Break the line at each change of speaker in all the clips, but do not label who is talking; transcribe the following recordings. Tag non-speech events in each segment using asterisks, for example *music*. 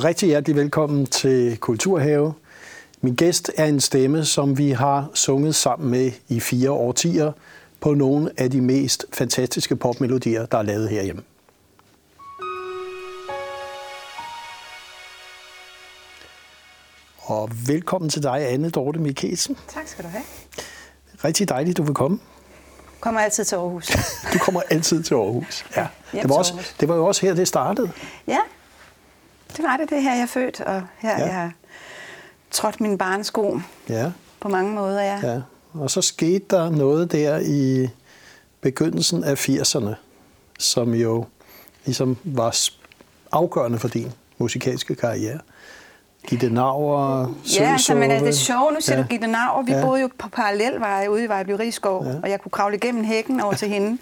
og rigtig hjertelig velkommen til Kulturhave. Min gæst er en stemme, som vi har sunget sammen med i fire årtier på nogle af de mest fantastiske popmelodier, der er lavet herhjemme. Og velkommen til dig, Anne Dorte Mikkelsen.
Tak skal du have.
Rigtig dejligt, du vil komme.
Kommer altid til Aarhus. *laughs*
du kommer altid til Aarhus. Ja. Det var, også, det var jo også her, det startede.
Ja, det var det. Det er her, jeg er født, og her
Ja.
jeg har trådt mine barnesko
Ja,
på mange måder. Ja.
ja. Og så skete der noget der i begyndelsen af 80'erne, som jo ligesom var afgørende for din musikalske karriere. Gitte Nauer,
Ja, altså, men altså, det er sjovt. Nu siger
Ja.
du Gitte Nauer. Vi
Ja.
boede jo på parallelveje ude i Rigskov,
Ja.
og jeg kunne kravle igennem hækken over til hende.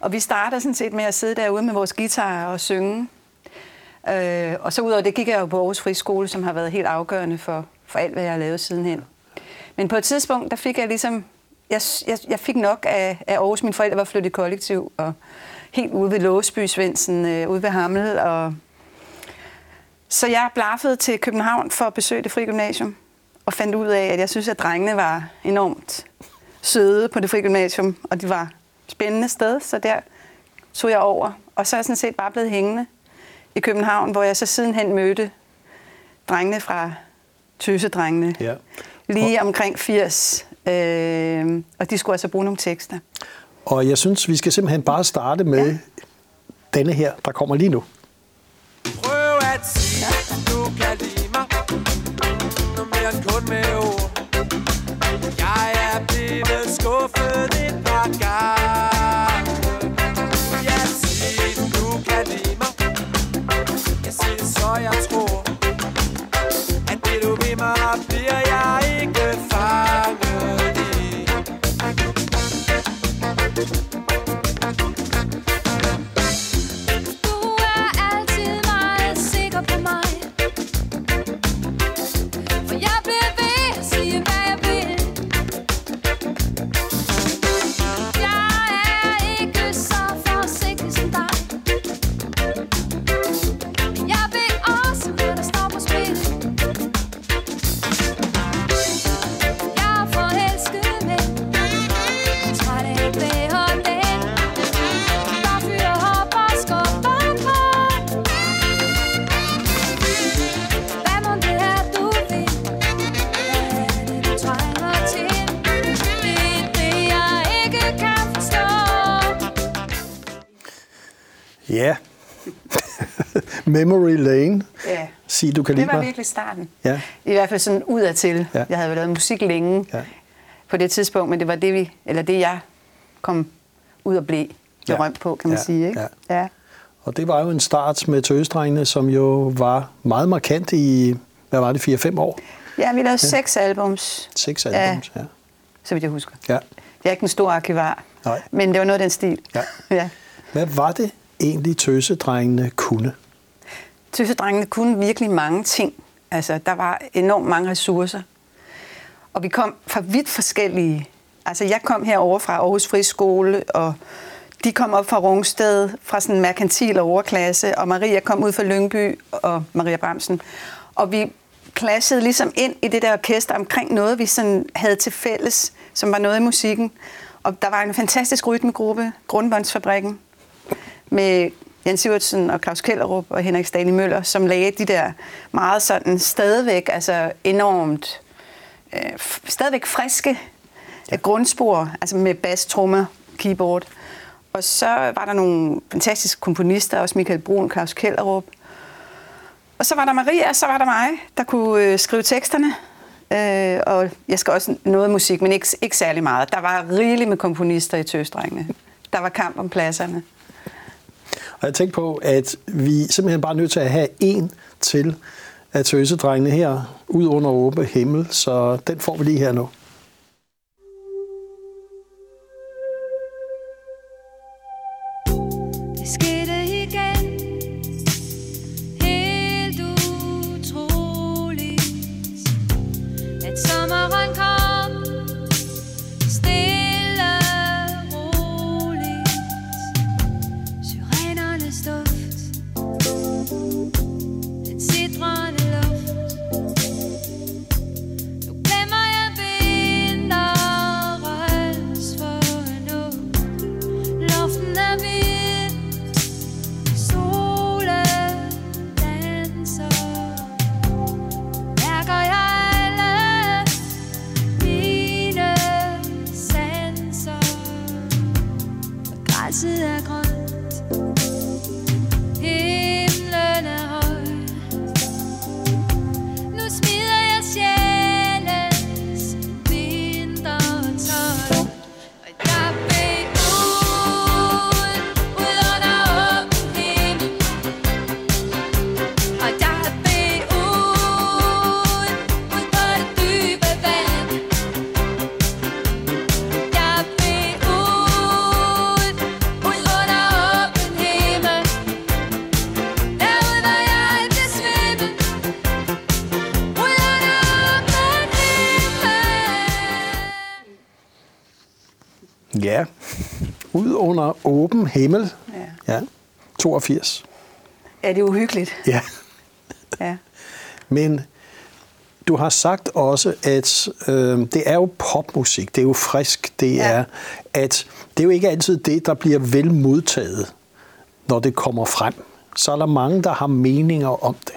Og vi startede sådan set med at sidde derude med vores guitar og synge. Øh, og så udover det gik jeg jo på Aarhus Friskole, som har været helt afgørende for, for alt, hvad jeg har lavet sidenhen. Men på et tidspunkt, der fik jeg ligesom... Jeg, jeg, jeg fik nok af, af Aarhus. Mine forældre var flyttet i kollektiv, og helt ude ved Låsby, Svendsen, øh, ude ved Hammel. Og... Så jeg blaffede til København for at besøge det frie gymnasium, og fandt ud af, at jeg synes, at drengene var enormt søde på det frie gymnasium, og det var et spændende sted, så der tog jeg over. Og så er jeg sådan set bare blevet hængende i København, hvor jeg så sidenhen mødte drengene fra Tøsedrengene.
Ja.
Lige omkring 80. Øh, og de skulle altså bruge nogle tekster.
Og jeg synes, vi skal simpelthen bare starte med ja. denne her, der kommer lige nu.
Prøv at sige, du *laughs*
Memory Lane.
Ja.
Sig, du kan
Det var
mig.
virkelig starten.
Ja.
I hvert fald sådan udadtil.
Ja.
Ja. Jeg havde lavet musik længe
Ja.
ja. på det tidspunkt, men det var det, vi, eller det jeg kom ud og blev berømt på, kan man
Ja.
sige. Ikke?
Ja.
Ja.
Og det var jo en start med tøsdrengene, som jo var meget markant i, hvad var det, 4-5 år?
ja, vi lavede ja. seks albums,
Seks albums, ja.
så vidt jeg husker.
ja.
Jeg er ikke en stor arkivar,
Nej.
men det var noget af den stil.
Ja. *laughs*
ja.
Hvad var det egentlig, tøsedrengene kunne?
Tøsedrengene kunne virkelig mange ting. Altså, der var enormt mange ressourcer. Og vi kom fra vidt forskellige... Altså, jeg kom herover fra Aarhus Friskole, og de kom op fra Rungsted, fra sådan en merkantil overklasse, og Maria kom ud fra Lyngby, og Maria Bramsen. Og vi klassede ligesom ind i det der orkester omkring noget, vi sådan havde til fælles, som var noget i musikken. Og der var en fantastisk rytmegruppe, Grundbåndsfabrikken, med Jens Sivertsen og Claus Kellerup og Henrik Stali Møller, som lagde de der meget sådan stadigvæk, altså enormt, øh, stadigvæk friske ja. grundspor, altså med bass, trommer, keyboard. Og så var der nogle fantastiske komponister, også Michael Brun, Claus Kellerup. Og så var der Maria, og så var der mig, der kunne øh, skrive teksterne. Øh, og jeg skal også noget musik, men ikke, ikke særlig meget. Der var rigeligt med komponister i Tøsdrengene. Der var kamp om pladserne.
Og jeg tænkte på, at vi simpelthen bare er nødt til at have en til af tøsedrengene her, ud under åben himmel, så den får vi lige her nu.
Det
åben himmel.
Ja.
ja. 82.
Er det uhyggeligt?
Ja. *laughs*
Ja.
Men du har sagt også, at øh, det er jo popmusik, det er jo frisk, det
Ja.
er, at det er jo ikke altid det, der bliver vel modtaget, når det kommer frem. Så er der mange, der har meninger om det.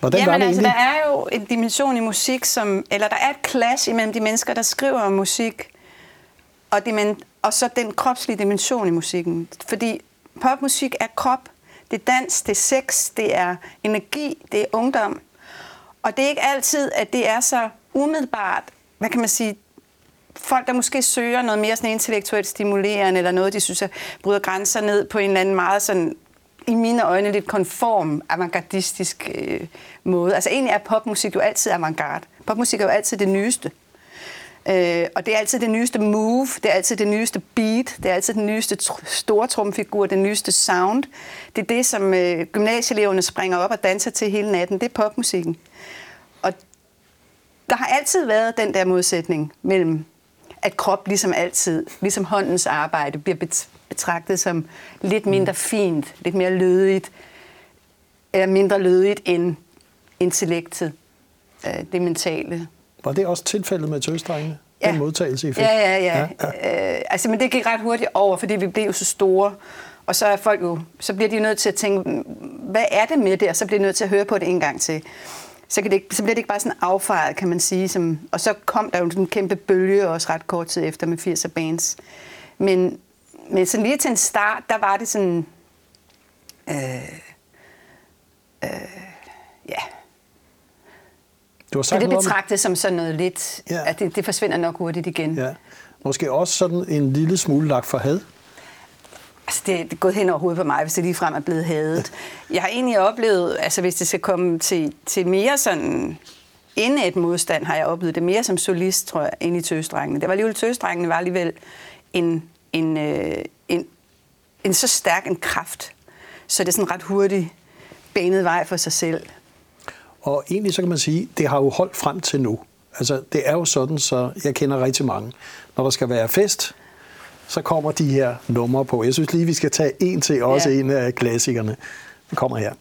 Hvordan var
Jamen
det
altså,
egentlig?
der er jo en dimension i musik, som, eller der er et clash imellem de mennesker, der skriver om musik, og, det, men, og så den kropslige dimension i musikken. Fordi popmusik er krop, det er dans, det er sex, det er energi, det er ungdom. Og det er ikke altid, at det er så umiddelbart, hvad kan man sige, folk, der måske søger noget mere sådan intellektuelt stimulerende, eller noget, de synes, at bryder grænser ned på en eller anden meget sådan, i mine øjne, lidt konform, avantgardistisk øh, måde. Altså egentlig er popmusik jo altid avantgarde. Popmusik er jo altid det nyeste. Øh, og det er altid det nyeste move, det er altid det nyeste beat, det er altid den nyeste tr- store trumfigur, den nyeste sound. Det er det, som øh, gymnasieeleverne springer op og danser til hele natten. Det er popmusikken. Og der har altid været den der modsætning mellem, at krop ligesom altid, ligesom håndens arbejde, bliver bet- betragtet som lidt mindre fint, lidt mere lødigt, eller mindre lødigt end intellektet, øh, det mentale.
Var det også tilfældet med tøsdrengene?
Ja.
Den modtagelse, I fik?
Ja, ja, ja.
ja.
Øh, altså, men det gik ret hurtigt over, fordi vi blev jo så store. Og så er folk jo, så bliver de nødt til at tænke, hvad er det med det? Og så bliver de nødt til at høre på det en gang til. Så, kan det så bliver det ikke bare sådan affejet, kan man sige. Som, og så kom der jo sådan en kæmpe bølge også ret kort tid efter med 80'er bands. Men, men sådan lige til en start, der var det sådan... Øh, øh, ja,
Du har
det
sagt
det betragtet som sådan noget lidt...
Ja.
At det, det forsvinder nok hurtigt igen.
ja, måske også sådan en lille smule lagt for had.
Altså, det, det er gået hen over hovedet på mig, hvis det ligefrem er blevet hadet. *laughs* Jeg har egentlig oplevet, altså hvis det skal komme til, til mere sådan inden et modstand, har jeg oplevet det mere som solist, tror jeg, end i tøsdrengene. Det var alligevel, tøsdrengene var alligevel en, en, øh, en, en så stærk en kraft, så det er sådan ret hurtigt banet vej for sig selv.
Og egentlig så kan man sige, det har jo holdt frem til nu. Altså, det er jo sådan, så jeg kender rigtig mange. Når der skal være fest, så kommer de her numre på. Jeg synes lige, vi skal tage en til, også
Ja.
en af klassikerne. Den kommer her.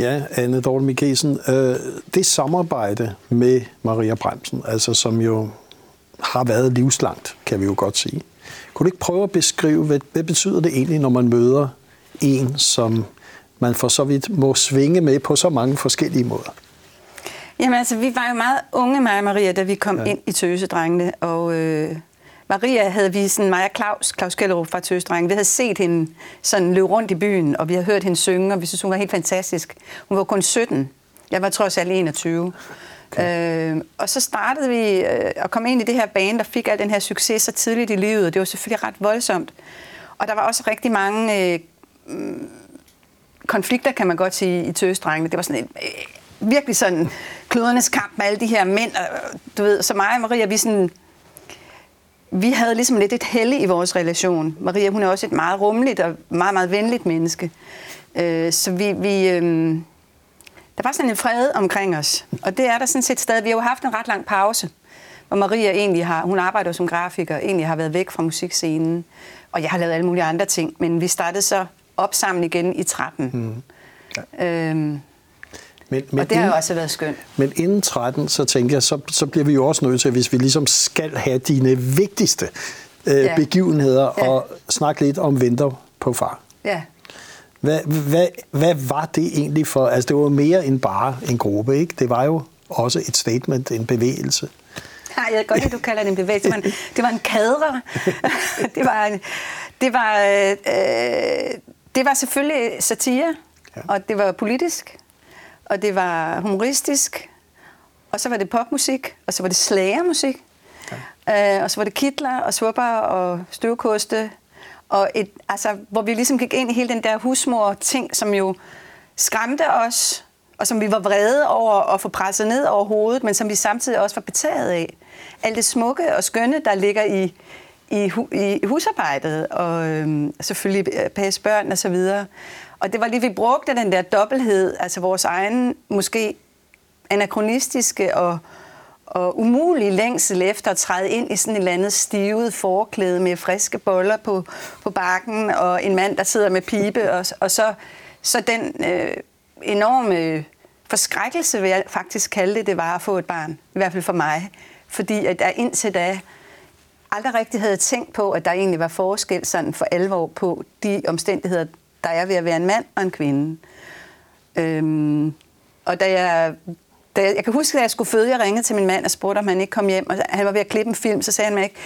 Ja, Anne Dorte Mikkelsen. Øh, det samarbejde med Maria Bremsen, altså som jo har været livslangt, kan vi jo godt sige. Kunne du ikke prøve at beskrive, hvad, hvad betyder det egentlig, når man møder en, som man for så vidt må svinge med på så mange forskellige måder?
Jamen altså, vi var jo meget unge, mig og Maria, da vi kom
Ja.
ind i Tøsedrengene, og øh, Maria havde vi sådan, og Claus, Claus Kjellerup fra Tøsedrengene, vi havde set hende sådan løbe rundt i byen, og vi havde hørt hende synge, og vi synes, hun var helt fantastisk. Hun var kun 17. Jeg var trods alt 21. Okay. Øh, og så startede vi øh, at komme ind i det her band, der fik al den her succes så tidligt i livet, og det var selvfølgelig ret voldsomt. Og der var også rigtig mange øh, konflikter, kan man godt sige, i tøsdrengene. Det var sådan en, øh, virkelig sådan kludernes kamp med alle de her mænd. Og, du ved, så mig og Maria, vi sådan... Vi havde ligesom lidt et helle i vores relation. Maria, hun er også et meget rummeligt og meget, meget venligt menneske. Øh, så vi... vi øh, der var sådan en fred omkring os, og det er der sådan set stadig. Vi har jo haft en ret lang pause, hvor Maria egentlig har, hun arbejder som grafiker, egentlig har været væk fra musikscenen, og jeg har lavet alle mulige andre ting, men vi startede så op sammen igen i 13. Mm. Ja. Øhm,
Men, men,
og det har jo også været skønt.
men inden 13, så tænker jeg, så, så bliver vi jo også nødt til, hvis vi ligesom skal have dine vigtigste øh,
Ja.
begivenheder,
Ja.
og snakke lidt om Venter på far.
Ja.
Hvad, hvad, hvad var det egentlig for? Altså, det var mere end bare en gruppe, ikke? Det var jo også et statement, en bevægelse.
Nej, jeg ved godt, at du kalder det en bevægelse. Det var en, det var en kadre. *laughs* det var, en, det var, øh, øh, det var selvfølgelig satire. Ja. og det var politisk, og det var humoristisk, og så var det popmusik, og så var det slagermusik, ja. øh, og så var det kitler og svupper og støvkoste, og et, altså, hvor vi ligesom gik ind i hele den der husmor-ting, som jo skræmte os, og som vi var vrede over at få presset ned over hovedet, men som vi samtidig også var betaget af. Alt det smukke og skønne, der ligger i, i, hu, i husarbejdet, og øhm, selvfølgelig øh, passe børn og så videre. Og det var lige, vi brugte den der dobbelthed, altså vores egen, måske anachronistiske og, og umulige længsel efter at træde ind i sådan et eller andet stivet forklæde med friske boller på, på bakken, og en mand, der sidder med pibe, og, og så, så den øh, enorme forskrækkelse, vil jeg faktisk kalde det, det var at få et barn. I hvert fald for mig. Fordi at jeg indtil da aldrig rigtig havde tænkt på, at der egentlig var forskel sådan for alvor på de omstændigheder, der er ved at være en mand og en kvinde. Øhm, og da jeg, da jeg, jeg kan huske, at jeg skulle føde, jeg ringede til min mand og spurgte, om han ikke kom hjem, og han var ved at klippe en film, så sagde han mig ikke,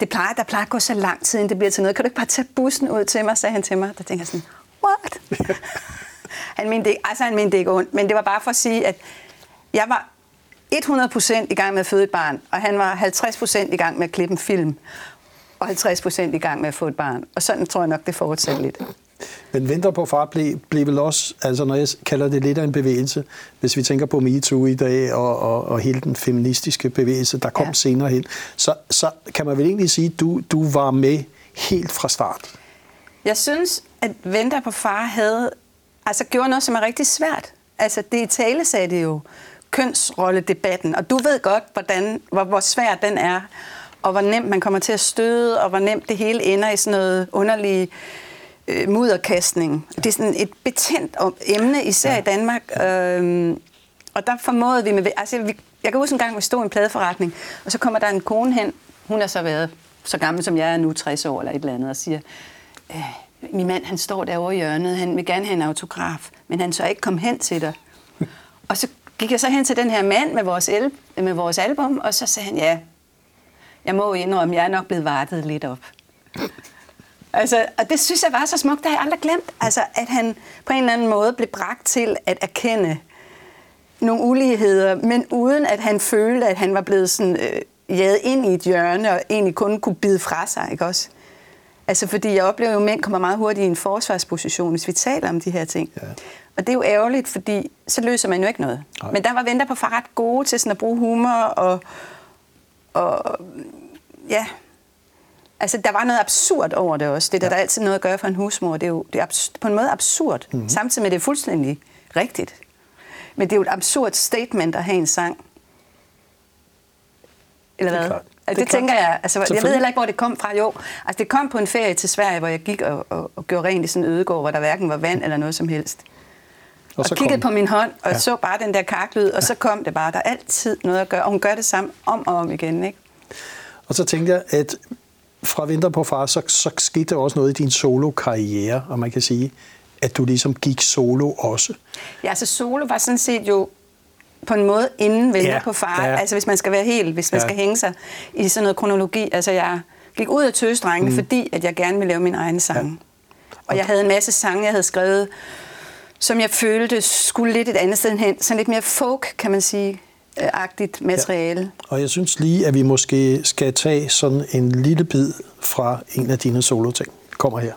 det plejer, der plejer at gå så lang tid, inden det bliver til noget. Kan du ikke bare tage bussen ud til mig, sagde han til mig. Der tænkte jeg sådan, what? *laughs* han, mente det, altså, han mente det ikke ondt, men det var bare for at sige, at jeg var 100% i gang med at føde et barn, og han var 50% i gang med at klippe en film, og 50% i gang med at få et barn. Og sådan tror jeg nok, det fortsætter lidt.
Men Venter på far blev, blev vel også, altså når jeg kalder det lidt af en bevægelse, hvis vi tænker på MeToo i dag, og, og, og hele den feministiske bevægelse, der kom Ja. senere hen, så, så kan man vel egentlig sige, at du, du var med helt fra start.
Jeg synes, at Venter på far havde, altså gjorde noget, som er rigtig svært. Altså det i tale sagde det jo, kønsrolledebatten, og du ved godt, hvordan, hvor, hvor svært den er, og hvor nemt man kommer til at støde, og hvor nemt det hele ender i sådan noget underlig øh, mudderkastning. Det er sådan et betændt emne, især ja. i Danmark. Øhm, og der formåede vi med... Altså, vi, jeg kan huske en gang, vi stod i en pladeforretning, og så kommer der en kone hen, hun har så været så gammel som jeg er nu, 60 år eller et eller andet, og siger, øh, min mand han står derovre i hjørnet, han vil gerne have en autograf, men han så ikke komme hen til dig. *laughs* og så gik jeg så hen til den her mand med vores, el, med vores album, og så sagde han, ja, jeg må indrømme, jeg er nok blevet vartet lidt op. Altså, og det synes jeg var så smukt, det har jeg aldrig glemt. Altså, at han på en eller anden måde blev bragt til at erkende nogle uligheder, men uden at han følte, at han var blevet sådan, øh, jaget ind i et hjørne og egentlig kun kunne bide fra sig, ikke også? Altså, fordi jeg oplever jo, at mænd kommer meget hurtigt i en forsvarsposition, hvis vi taler om de her ting.
Ja.
Og det er jo ærgerligt, fordi så løser man jo ikke noget.
Nej.
Men der var venter på far ret gode til sådan at bruge humor og, og ja, Altså, der var noget absurd over det også. Det er der,
Ja.
der er altid noget at gøre for en husmor. Det er jo det er abs- på en måde absurd,
Mhm.
mm-hmm. samtidig med, at det er fuldstændig rigtigt. Men det er jo et absurd statement at have en sang. Eller
Det er
hvad?
klart.
Altså,
Det
det, tænker jeg. Altså, jeg ved heller ikke, hvor det kom fra. Jo, altså, det kom på en ferie til Sverige, hvor jeg gik og, og, og gjorde rent i sådan en ødegård, hvor der hverken var vand eller noget som helst. Og, og kiggede
kom-
på min hånd og
Ja.
ja. så bare den der karklyd, og så kom det bare. Der er altid noget at gøre, og hun gør det samme om og om igen, ikke?
Og så tænkte jeg, at fra Vinter på far, så, så skete der også noget i din solo-karriere, og man kan sige, at du ligesom gik solo også.
Ja, altså solo var sådan set jo på en måde inden venter
Ja,
på far.
ja.
Altså hvis man skal være helt, hvis man
Ja.
skal hænge sig i sådan noget kronologi. Altså jeg gik ud af tøsdrengene, mm. fordi at jeg gerne ville lave min egen sang. Ja. Og jeg havde en masse sange, jeg havde skrevet, som jeg følte skulle lidt et andet sted hen. Sådan lidt mere folk, kan man sige, agtigt materiale. Ja.
Og jeg synes lige, at vi måske skal tage sådan en lille bid fra en af dine solo-ting. Kommer her.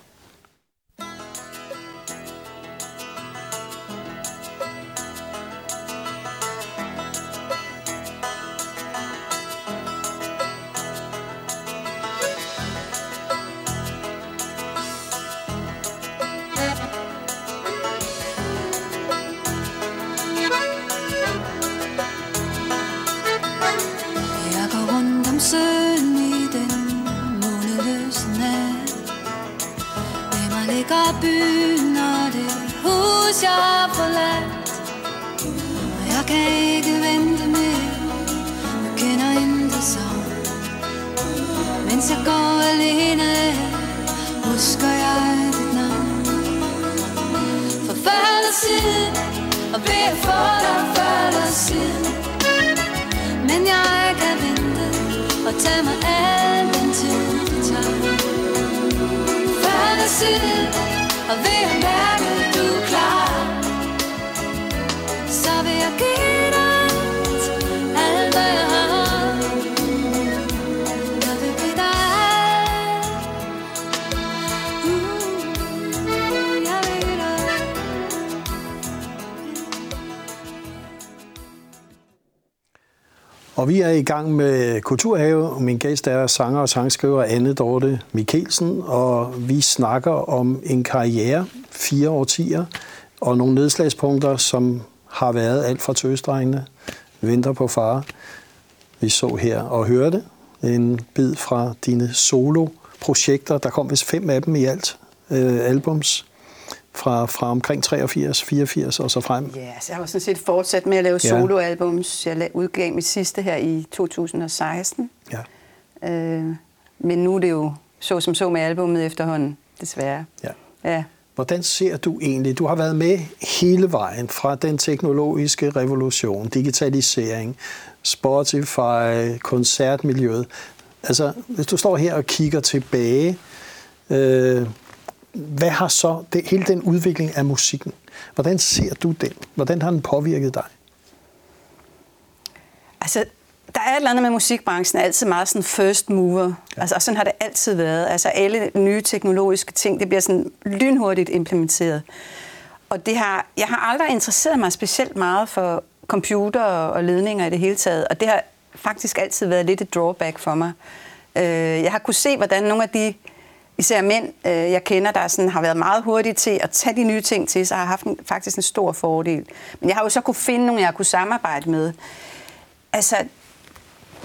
Og tage mig af den tid det tager Før siden Og ved at mærke du er klar. Så vil jeg give
Og vi er i gang med Kulturhave. Min gæst er sanger og sangskriver Anne Dorte Mikkelsen, og vi snakker om en karriere, fire årtier, og nogle nedslagspunkter, som har været alt fra tøsdrengene, venter på far. Vi så her og hørte en bid fra dine solo-projekter. Der kom vist fem af dem i alt, øh, albums, fra, fra omkring 83, 84 og så frem.
Ja, så jeg har sådan set fortsat med at lave
Ja.
soloalbums. Jeg udgav mit sidste her i 2016.
Ja.
Øh, men nu er det jo så som så med albummet efterhånden, desværre.
Ja.
Ja.
Hvordan ser du egentlig, du har været med hele vejen fra den teknologiske revolution, digitalisering, Spotify, koncertmiljøet. Altså, hvis du står her og kigger tilbage, øh, hvad har så det, hele den udvikling af musikken, hvordan ser du den? Hvordan har den påvirket dig?
Altså, der er et eller andet med musikbranchen, er altid meget sådan first mover. Ja. Altså, og sådan har det altid været. Altså, alle nye teknologiske ting, det bliver sådan lynhurtigt implementeret. Og det har, jeg har aldrig interesseret mig specielt meget for computer og ledninger i det hele taget, og det har faktisk altid været lidt et drawback for mig. Øh, jeg har kunne se, hvordan nogle af de, især mænd, øh, jeg kender, der sådan har været meget hurtige til at tage de nye ting til sig, har haft en, faktisk en stor fordel. Men jeg har jo så kunne finde nogle, jeg kunne samarbejde med. Altså,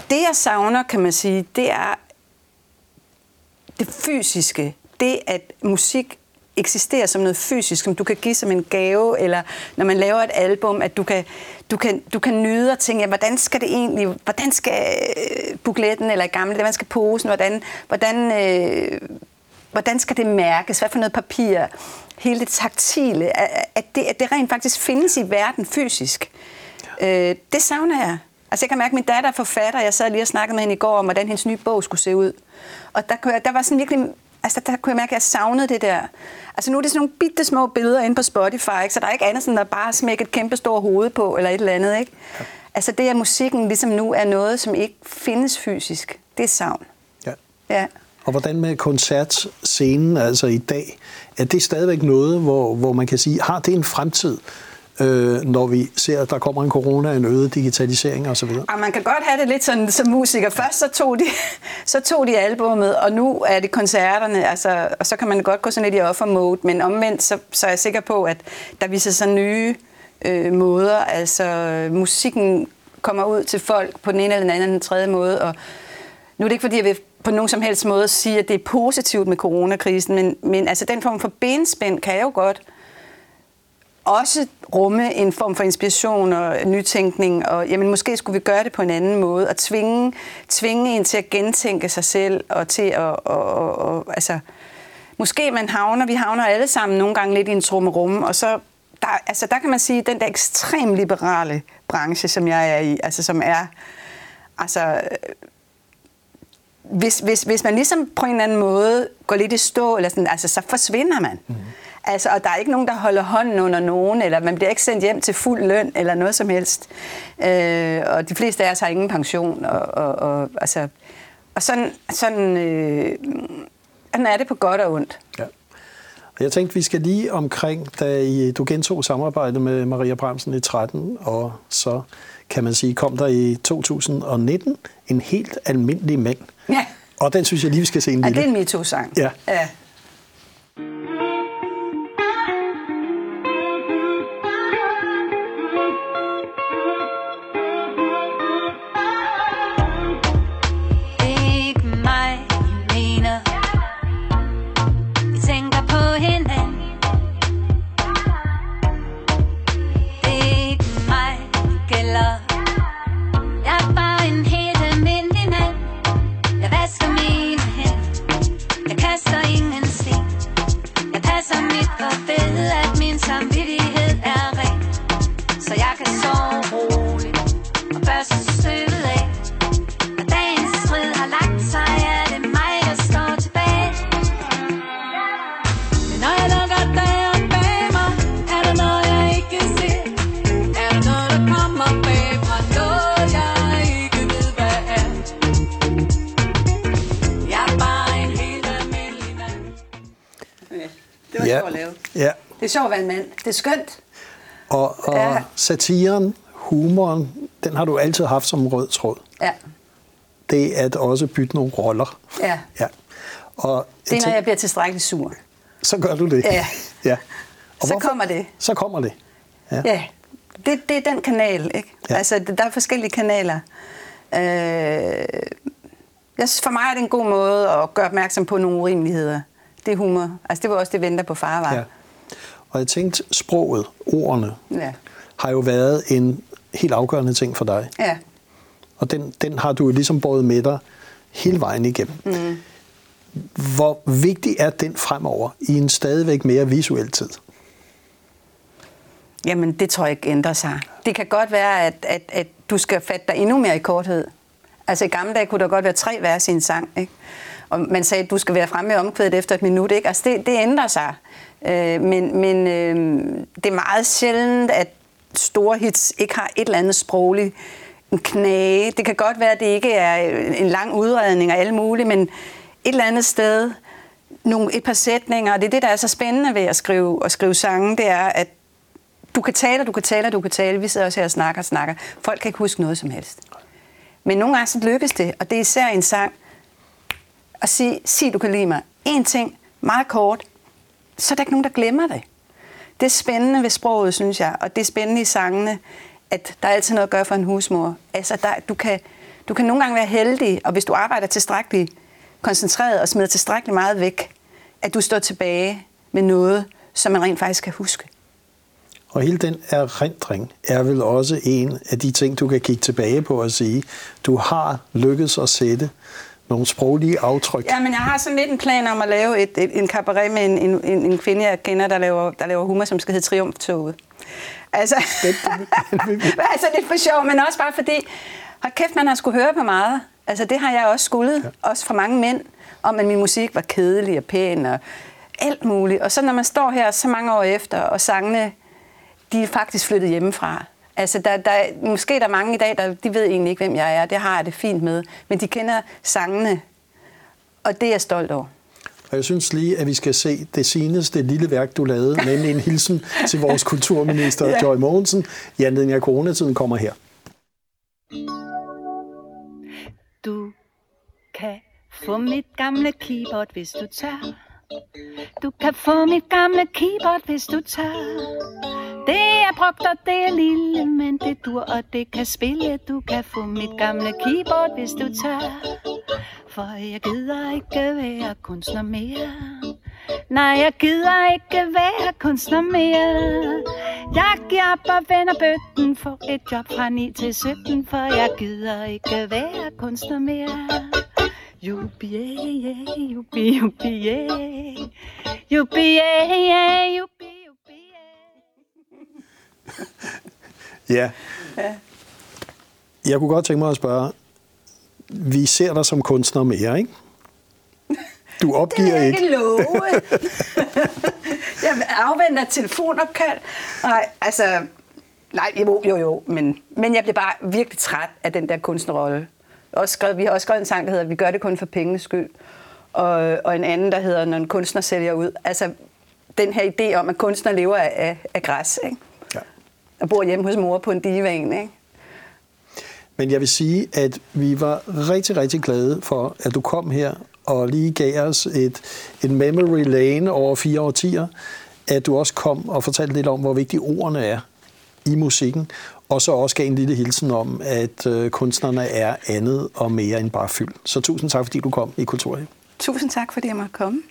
det jeg savner, kan man sige, det er det fysiske. Det, at musik eksisterer som noget fysisk, som du kan give som en gave, eller når man laver et album, at du kan, du kan, du kan nyde og tænke, ja, hvordan skal det egentlig, hvordan skal øh, bukletten, eller gamle, hvordan skal posen, hvordan, hvordan, øh, hvordan skal det mærkes, hvad for noget papir, hele det taktile, at det, at det rent faktisk findes i verden fysisk. Øh, det savner jeg. Altså jeg kan mærke, at min datter er forfatter, jeg sad lige og snakkede med hende i går om, hvordan hendes nye bog skulle se ud. Og der, kunne jeg, der var sådan virkelig, altså der kunne jeg mærke, at jeg savnede det der. Altså nu er det sådan nogle bitte små billeder inde på Spotify, ikke? så der er ikke andet sådan, der bare smækker et kæmpe stort hoved på, eller et eller andet, ikke? Ja. Altså det, at musikken ligesom nu er noget, som ikke findes fysisk, det er savn.
Ja.
Ja.
Og hvordan med koncertscenen, altså i dag, er det stadigvæk noget, hvor, hvor man kan sige, har det en fremtid, øh, når vi ser, at der kommer en corona, en øget digitalisering osv.?
Og ah, man kan godt have det lidt sådan som musiker. Først så tog de, så tog de albummet, og nu er det koncerterne, altså, og så kan man godt gå sådan lidt i offer-mode, men omvendt, så, så er jeg sikker på, at der viser sig nye øh, måder. Altså, musikken kommer ud til folk på den ene eller den anden eller den tredje måde, og nu er det ikke, fordi jeg vil på nogen som helst måde sige, at det er positivt med coronakrisen, men, men altså, den form for benspænd kan jeg jo godt også rumme en form for inspiration og nytænkning, og jamen, måske skulle vi gøre det på en anden måde, og tvinge, tvinge en til at gentænke sig selv, og til at, og, og, og, altså, måske man havner, vi havner alle sammen nogle gange lidt i en trummerum, og så, der, altså, der kan man sige, den der ekstremt liberale branche, som jeg er i, altså som er, altså, hvis, hvis, hvis man ligesom på en eller anden måde går lidt i stå, eller sådan, altså, så forsvinder man. Mm. Altså, og der er ikke nogen, der holder hånden under nogen, eller man bliver ikke sendt hjem til fuld løn, eller noget som helst. Øh, og de fleste af os har ingen pension. Og, og, og, altså, og sådan, sådan, øh, sådan er det på godt og ondt.
Ja. Jeg tænkte, vi skal lige omkring, da I, du gentog samarbejdet med Maria Bremsen i 13, og så kan man sige, kom der i 2019 en helt almindelig mand.
Ja,
Og den synes jeg lige, vi skal se en
ja det
lille.
er en MeToo-sang.
Ja.
ja. Det er sjovt at være en mand. Det er skønt.
Og, og
Ja.
satiren, humoren, den har du altid haft som rød tråd.
Ja.
Det er at også bytte nogle roller.
Ja.
Ja. Og
Det er, når jeg bliver tilstrækkeligt sur.
Så gør du det.
Ja.
ja.
Så kommer det.
Så kommer det. Ja.
Ja, det, det er den kanal, ikke?
Ja.
Ja. Altså, der er forskellige kanaler. Øh, jeg synes, for mig er det en god måde at gøre opmærksom på nogle urimeligheder. Det er humor. Altså, det var også det, venter på far var.
ja. Og jeg tænkte, sproget, ordene,
Ja.
har jo været en helt afgørende ting for dig.
ja.
Og den, den har du jo ligesom båret med dig hele vejen igennem. Mm. Hvor vigtig er den fremover i en stadigvæk mere visuel tid?
Jamen, det tror jeg ikke ændrer sig. Det kan godt være, at, at, at du skal fatte dig endnu mere i korthed. Altså i gamle dage kunne der godt være tre vers i en sang, ikke? Og man sagde, at du skal være fremme i omkvædet efter et minut, ikke? Altså det, det ændrer sig. Øh, men men øh, det er meget sjældent, at store hits ikke har et eller andet sprogligt en knage. Det kan godt være, at det ikke er øh, en lang udredning og alt muligt, men et eller andet sted, nogle, et par sætninger, og det er det, der er så spændende ved at skrive, at skrive sange, det er, at du kan tale, og du kan tale, og du kan tale. Vi sidder også her og snakker og snakker. Folk kan ikke huske noget som helst. Men nogle gange så lykkes det, og det er især i en sang, at sige, sig du kan lide mig. En ting, meget kort, så er der ikke nogen, der glemmer det. Det er spændende ved sproget, synes jeg, og det er spændende i sangene, at der er altid noget at gøre for en husmor. Altså, der, du, kan, du kan nogle gange være heldig, og hvis du arbejder tilstrækkeligt koncentreret og smider tilstrækkeligt meget væk, at du står tilbage med noget, som man rent faktisk kan huske.
Og hele den erindring er vel også en af de ting, du kan kigge tilbage på og sige, du har lykkedes at sætte nogle sproglige aftryk.
Ja, men jeg har sådan lidt en plan om at lave et, et, en cabaret med en, en, en, kvinde, jeg kender, der laver, der laver humor, som skal hedde Triumftoget. Altså, *laughs* altså lidt for sjov, men også bare fordi, hold kæft, man har skulle høre på meget. Altså det har jeg også skulle, ja. også for mange mænd, om at min musik var kedelig og pæn og alt muligt. Og så når man står her så mange år efter, og sangene, de er faktisk flyttet hjemmefra. Altså, der, der, måske der er mange i dag, der de ved egentlig ikke, hvem jeg er. Det har jeg det fint med. Men de kender sangene, og det er jeg stolt over.
Og jeg synes lige, at vi skal se det seneste lille værk, du lavede, *laughs* nemlig en hilsen til vores kulturminister,
Ja.
Joy Mogensen, i anledning af coronatiden kommer her.
Du kan få mit gamle keyboard, hvis du tør. Du kan få mit gamle keyboard, hvis du tør. Det er brugt, og det er lille, men det dur, og det kan spille. Du kan få mit gamle keyboard, hvis du tør. For jeg gider ikke være kunstner mere. Nej, jeg gider ikke være kunstner mere. Jeg giver op og vender bøtten for et job fra 9 til 17, for jeg gider ikke være kunstner mere. Jubi, yeah, jubi, jubi, yeah. Jubi, yeah, jubi, jubi, yeah.
Ja. Jeg kunne godt tænke mig at spørge, vi ser dig som kunstner mere, ikke? Du
Det
opgiver
jeg
ikke.
ikke love. *laughs* jeg afventer telefonopkald. Nej, altså... Nej, jo, jo, jo. Men, men jeg blev bare virkelig træt af den der kunstnerrolle. Også skrevet, vi har også skrevet en sang, der hedder Vi gør det kun for pengenes skyld. Og, og en anden, der hedder Når en kunstner sælger ud. Altså, den her idé om, at kunstner lever af, af, af græs, ikke?
Ja.
Og bor hjemme hos mor på en divan, ikke?
Men jeg vil sige, at vi var rigtig, rigtig glade for, at du kom her og lige gav os et, en memory lane over fire årtier. At du også kom og fortalte lidt om, hvor vigtige ordene er i musikken, og så også gav en lille hilsen om, at øh, kunstnerne er andet og mere end bare fyld. Så tusind tak, fordi du kom i Kulturhjem.
Tusind tak, fordi jeg måtte komme.